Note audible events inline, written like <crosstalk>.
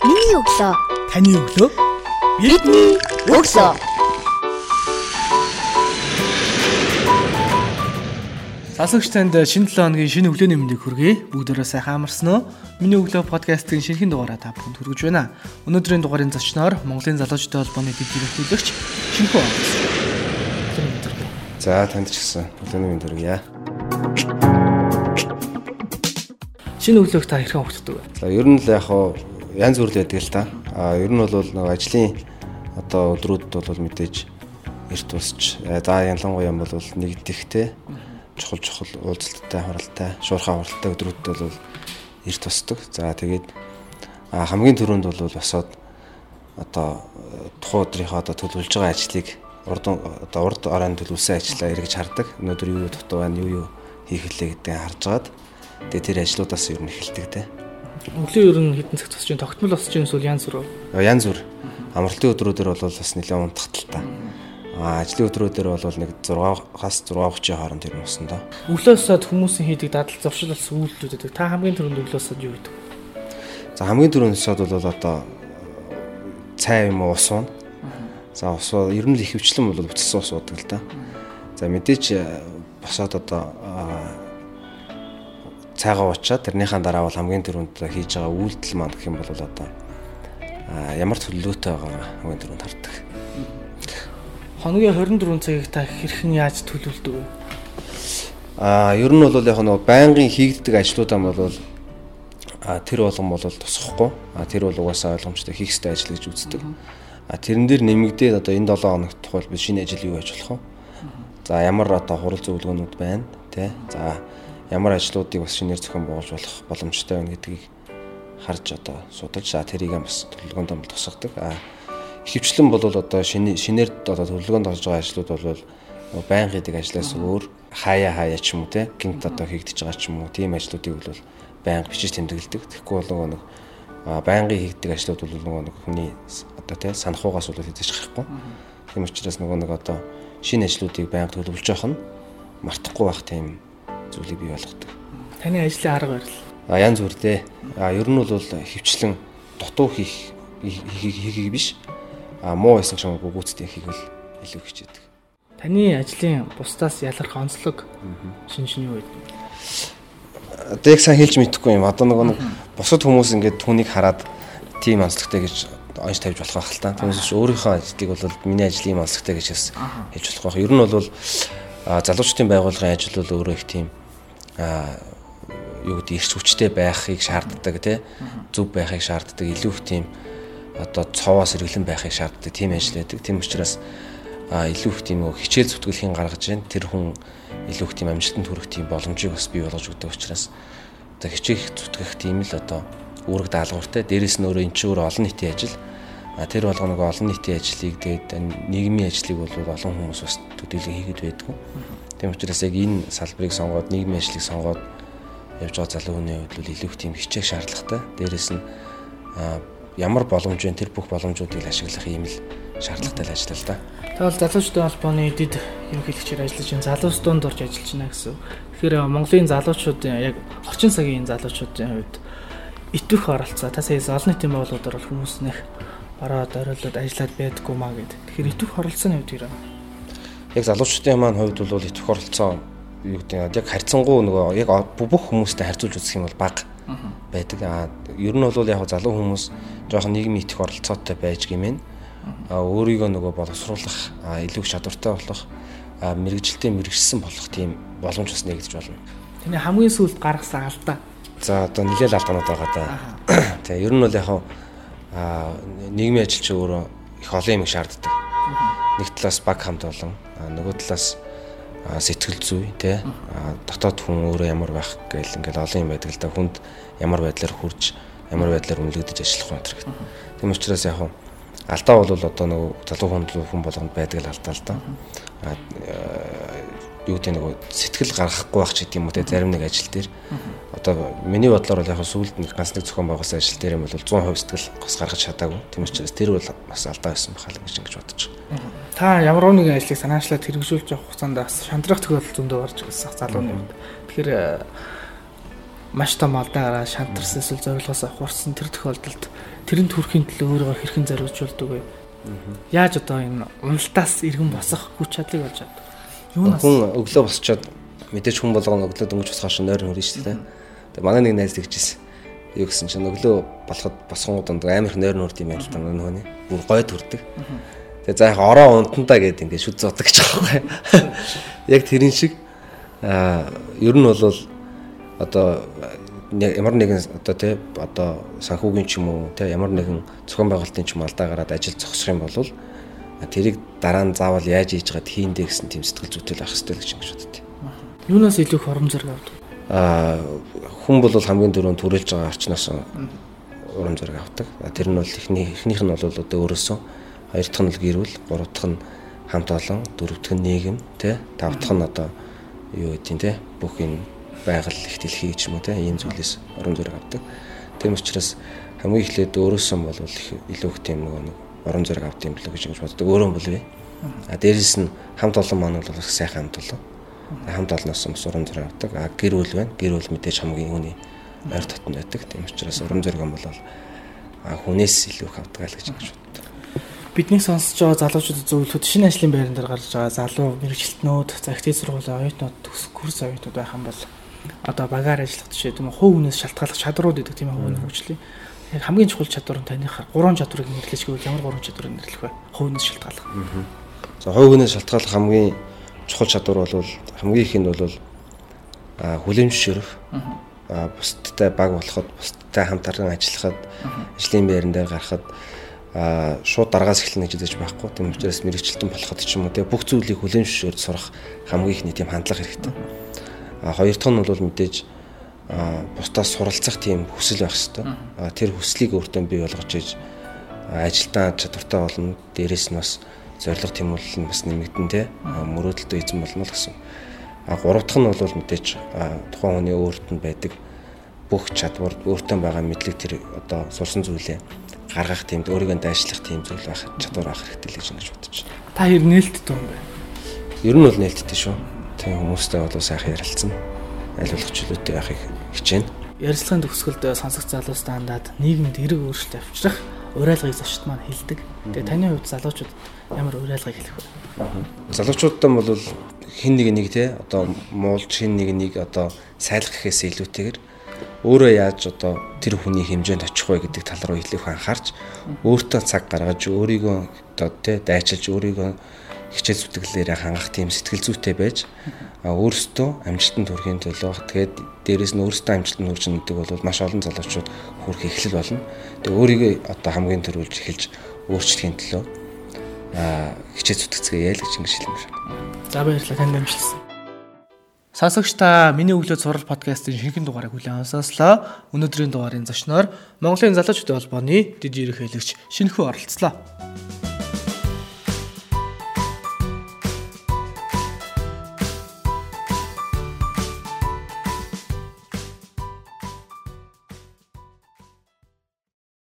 Миний өглөө. Таны өглөө. Бидний өглөө. Сасагч танд шинэ 7 хоногийн шинэ өглөөний мэндийг хүргэе. Бүгдээрээ сайхан амарсан уу? Миний өглөө подкастын шинэхэн дугаараа та бүхэнд хүргэж байна. Өнөөдрийн дугаарын зочноор Монголын залуучуудын холбооны дэд ерөнхийлөгч Шинхүү Ангас. За танд ч гэсэн өглөөний мэнд хүргье. Шинэ өглөөг та хэрхэн өгдөг вэ? За ер нь л яг хаа янз бүр л байдаг л та. А ер нь бол нэг ажлын одоо өдрүүдэд бол мэдээж эрт тусч. За ялангуяа бол нэгдэхтэй чухал чухал уулзалттай харалтай, шуурхай харалтай өдрүүдэд бол эрт тусдаг. За тэгээд хамгийн түрүүнд бол босоод одоо тухайн өдрийнхөө одоо төлөвлөж байгаа ажлыг урд одоо урд оройн төлөвлөсөн ажлаа эргэж хардаг. Өнөөдөр юу юу дутуу байна, юу юу хийх хэлээ гэдэг харж агаад тэгээ тэр ажлуудаас ер нь эхэлдэг те. Өглөө ер нь хэдэн цаг тусч тогтмол босч юм эсвэл янз бүр. Янз бүр амралтын өдрүүдээр бол бас нэлээд унтахтай та. А ажлын өдрүүдээр бол нэг 6-аас 6:30 хооронд ер нь усан доо. Өглөөсөө хүмүүсийн хийдэг дадал зуршил бас үйлдэлүүд. Та хамгийн түрүүнд өглөөсөө юу хийдэг? За хамгийн түрүүндсод бол одоо цай юм уу ус уу? За ус ер нь л их хвчлэн бол буцалсан ус уудаг л да. За мэдээч босоод одоо цайгаа уучаад тэрнийхэн дараа бол хамгийн түрүүнд хийж байгаа үйлдэл маань гэх юм бол одоо ямар төлөвлөлтөй байгаа хамгийн түрүүнд хардаг. Хоногийн 24 цагийг та хэрхэн яаж төлөвлөдөг вэ? Аа ер нь бол яг нэг байнгын хийгддэг ажлуудаа бол тэр болгон бол тусахгүй. А тэр бол угаасаа ойлгомжтой хийх ёстой ажил гэж үздэг. А тэрэн дээр нэмэгдээд одоо энэ 7 хоногт тухайл би шинэ ажил юу хийж болох вэ? За ямар одоо хурал зөвлөгөөнүүд байна тий. За ямар ажлуудыг бас шинээр зохион байгуулж болох боломжтой байна гэдгийг харж одоо судалж за тэрийг бас төлөвлөгөөнд бол тусгадаг. А хөвчлэн бол одоо шинэ шинээр одоо төлөвлөгөөнд орж байгаа ажлууд бол байн хийдэг ажлаас өөр хаяа хаяа ч юм уу те гинт одоо хийгдэж байгаа ч юм уу тийм ажлуудыг бол байнга бичиж тэмдэглэдэг. Тэгэхгүй бол нэг байнгын хийгддэг ажлууд бол нөгөө нэг хүний одоо те санахугаас бол хийж гарахгүй. Тийм учраас нөгөө нэг одоо шинэ ажлуудыг байнга төлөвлөж явах нь мартахгүй байх тийм зүйлийг бий болгодог. Таны ажлын арга барил. А янз бүр дээ. А ер нь бол хөвчлэн дутуу хийх хийхийг биш. А муу байсан ч юм уу гүйцэд хийхийг л илүү хичээдэг. Таны ажлын бусдаас ялгарх онцлог шин шин юу вэ? Яг сайн хэлж мэдэхгүй юм. Одоо нөгөө нэг бусад хүмүүс ингээд түүнийг хараад тийм онцлогтой гэж онц тавьж болох байх л та. Түүнээс өөрийнхөө ажлыг бол миний ажлын онцлогтой гэж хэлж болох байх. Ер нь бол залуучдын байгууллагын ажил бол өөрөө их тийм юу гэдэг эрс хүчтэй байхыг шаарддаг тий зөв байхыг шаарддаг илүү их тийм одоо цовоос эргэлэн байхыг шаарддаг тийм ажил байдаг. Тийм учраас илүү их тийм хичээл зүтгэлхийн гаргаж байна. Тэр хүн илүү их тийм амжилтанд хүрэх тийм боломжийг бас бий болгож өгдөг учраас одоо хичээх зүтгэх тийм л одоо үүрэг даалгавартай. Дээрээс нь өөрөө эн чинь өөр олон нийтийн ажил. А тэр болгоно нэг олон нийтийн ажлыг тэгээд нийгмийн ажлыг бол олон хүмүүс бас төдийлөн хийгээд байдгүй. Тийм учраас яг энэ салбарыг сонгоод нийгмийн ажлыг сонгоод явж байгаа залуу хүний хувьд бол илүү их тийм хичээх шаардлагатай. Дээрээс нь ямар боломж вэ? Тэр бүх боломжуудыг ашиглах юм л шаардлагатай л ажиллаа л да. Тэгвэл залуучдын холбооны эдэд ерөнхийлөгчөөр ажиллаж байна. Залуус дунд орж ажиллаж байна гэсэн. Тэгэхээр Монголын залуучуудын яг орчин цагийн залуучуудын хувьд итвэх оролцоо та сая олон нийтийн байгууллагуудаар хүмүүс нэх ороод оройлоод ажиллаад байдггүй маа гэд. Тэгэхээр итвэх оролцооны хувьд юу вэ? Яг залуучдын маань хувьд бол итвэх оролцоо юу гэдэг яг харьцангуй нөгөө яг бүх хүмүүстэй харьцуулж үзэх юм бол бага байдаг. Аа ер нь бол яг залуу хүмүүс жоохон нийгмийн итвэх оролцоотой байж гэмээр а өөрийгөө нөгөө боловсруулах илүү чадвартай болох мэрэгжилтэй мэрэгжсэн болох тийм боломж бас нэгдэж болно. Тэний хамгийн сүүлд гаргасан алдаа. За одоо нэлээд алдаанууд байгаа да. За <coughs> ер нь бол яг а нийгмийн ажилч өөрөө их олон юм шаарддаг. Нэг талаас баг хамт олон. Нөгөө талаас сэтгэл зүй тий дотоод хүн өөрөө ямар байх гээл ингээл олон юм байдаг л да. Хүнд ямар байдлаар хурж ямар байдлаар үнэлэгдэж ажиллах вэ гэх. Тийм учраас яг алдаа бол одоо нөгөө залуу хүн хүн болгонд байдаг л алдаа л да. Юу гэдэг нөгөө сэтгэл гаргахгүй байх ч гэдэг юм уу те зарим нэг ажил дээр одоо миний бодлоор бол яг сүүлд нэг ганц нэг зохион байгуулсан ажил дээр юм бол 100% сэтгэл гос гаргаж чадаагүй. Тийм учраас тэр бол бас алдаа байсан бахал гэж ингэж бодож байгаа. Та ямар нэгэн ажлыг санаачлаад хэрэгжүүлж явах хугацаанд бас шантрах тохиолдол зөндөө гарч ирсэн залууны үед. Тэгэхээр маш том алдаа гараад шантарсан эсвэл зорилгоос авахурсан тэр тохиолдолд тэрэнд хүрэхин төлөө өөрийгөө хэрхэн зориулжулдаг вэ? Яаж одоо энэ уналтаас иргэн босох хүч чадлыг олж авдаг? Юунаас хүн өглөө босчоод мэдээж хүн болгоно өглөө дөнгөж босохоос шин нойр хөрнө шүү дээ. Тэгээ манай нэг найз тэгжсэн. Юу гэсэн чинь өглөө болоход босгонгууд донд амар их нойр нүрд юм байна л та нөхөний. Бүр гой төрдөг. Тэгээ за яг ороо унтандаа гэдэг ингээд шүд гэж байгаа юм. <laughs> Яг тэрэн шиг аа ер нь бол одоо ямар нэгэн одоо тий одоо санхүүгийн ч юм уу тий ямар нэгэн зохион байгуулалтын ч юм алдаа гараад ажил зогсох юм бол тэрийг дараа нь заавал яаж хийж гад хийндэ гэсэн тийм сэтгэл зүйтэй байх хэрэгтэй гэж ингэж боддتي. Юунаас илүү их урам зориг авдаг? Аа хүн бол хамгийн дөрөнд төрөлж байгаа орчноос урам зориг авдаг. Тэр нь бол эхний эхнийх нь бол одоо өөрөөсөө хоёр дахь нь л гэрүүл, гурав дахь нь хамт олон, дөрөв дахь нь нийгэм, тий тав дахь нь одоо юу гэдэг нь тий бүх энэ байгаль их дэлхий ч юм уу те ийм зүйлээс урам зориг авдаг. Тийм учраас хамгийн эхлээд өөрөөсөө бол илүү их тийм нөгөө нэг урам зориг авд юм болоо гэж боддог. Өөрөө бол бий. А дээрэс нь хамт олон маань бол их сайхан хамт олон. Хамт олноос бас урам зориг авдаг. А гэр бүл байна. Гэр бүл мэдээж хамгийн үүний ойр дотн байдаг. Тийм учраас урам зориг юм бол хүнээс илүү их авдаг л гэж боддог бидний сонсож байгаа залуучуудад зөвлөхөд шинэ ажлын байран дээр гарч байгаа залуу мэрэгчлэтнүүд, загтын сургуулийн оюутнууд, төс курс оюутнууд байх юм бол одоо багаар ажиллах жишээ тийм хувь хүнээс шалтгааллах чадрууд гэдэг тийм хувийн хөгжлийн яг хамгийн чухал чадвар нь таних гурван чадварыг нэрлэж гэвэл ямар гурван чадварыг нэрлэх вэ? Хувь хүнээс шалтгааллах. За хувь хүнээс шалтгааллах хамгийн чухал чадвар бол хамгийн их нь бол хүлэмжшөрөх бусдтай баг болоход бусдтай хамтарсан ажиллахад ажлын байран дээр гарахад а шууд дараагаас эхэлнэ гэж хэлж байхгүй. Тийм учраас мэрэгчлэлтэн болоход ч юм уу те бүх зүйлийг хүлэмжшөөрж сурах хамгийн ихний тийм хандлага хэрэгтэй. А хоёр дахь нь бол мэдээж бусдаас суралцах тийм хүсэл байх. А тэр хүслийг өөртөө бий болгож иж ажилдаа чадвартай болно. Дээрээс нь бас зориг тэмүүлэл нь бас нэмэгдэн тэ мөрөөдөлтөө эзэн болно л гэсэн. А гурав дахь нь бол мэдээж тухайн хүний өөрт нь байдаг бүх чадвар өөртөө байгаа мэдлэг тэр одоо сурсан зүйлээ гаргах тийм өөрийгөө дайшлах тийм зүйл байх чадвар авах хэрэгтэй л гэж ингэж бодож байна. Та хэр нээлттэй юм бэ? Ер нь бол нээлттэй шүү. Тийм хүмүүстэй бол сайхан ярилцсан. Болох чөлөөтэй байхыг хичээнэ. Ярилцлагын төгсгөлд сонсох залуустай хандаад нийгэмд эрэг өөрчлөлт авчрах уриалгыг зочд маань хэлдэг. Тэгээ таны хувьд залуучууд ямар уриалгыг хэлэх вэ? Залуучуудтай бол хин нэг нэг те одоо муулж хин нэг нэг одоо сайлах гэхээс илүүтэйгэр өөрөө яаж одоо тэр хүний хэмжээнд очих вэ гэдэг тал руу илүү их анхаарч өөртөө цаг гаргаж өөрийгөө одоо те дайчилж өөрийгөө хичээл зүтгэлээрээ хангах тийм сэтгэл зүйтэй байж өөрөөсөө амжилтанд хүрэхин төлөө тэгээд дээрэс нь өөрөөсөө амжилтанд хүрч нэгдэг бол маш олон залуучууд хүрэх эхлэл болно. Тэгээд өөрийгөө одоо хамгийн түрүүлж эхэлж өөрчлөхийн төлөө хичээл зүтгэцгээе л гэж ингэж хэлмээр. За баярлалаа танд амжилтсан. Сонсогч та миний өглөө сурал подкастын шинэхэн дугаарыг хүлээн авсаслаа. Өнөөдрийн дугаарын зочноор Монголын залуучуудын холбооны дижирэх хэлэгч Шинэхүү оролцлоо.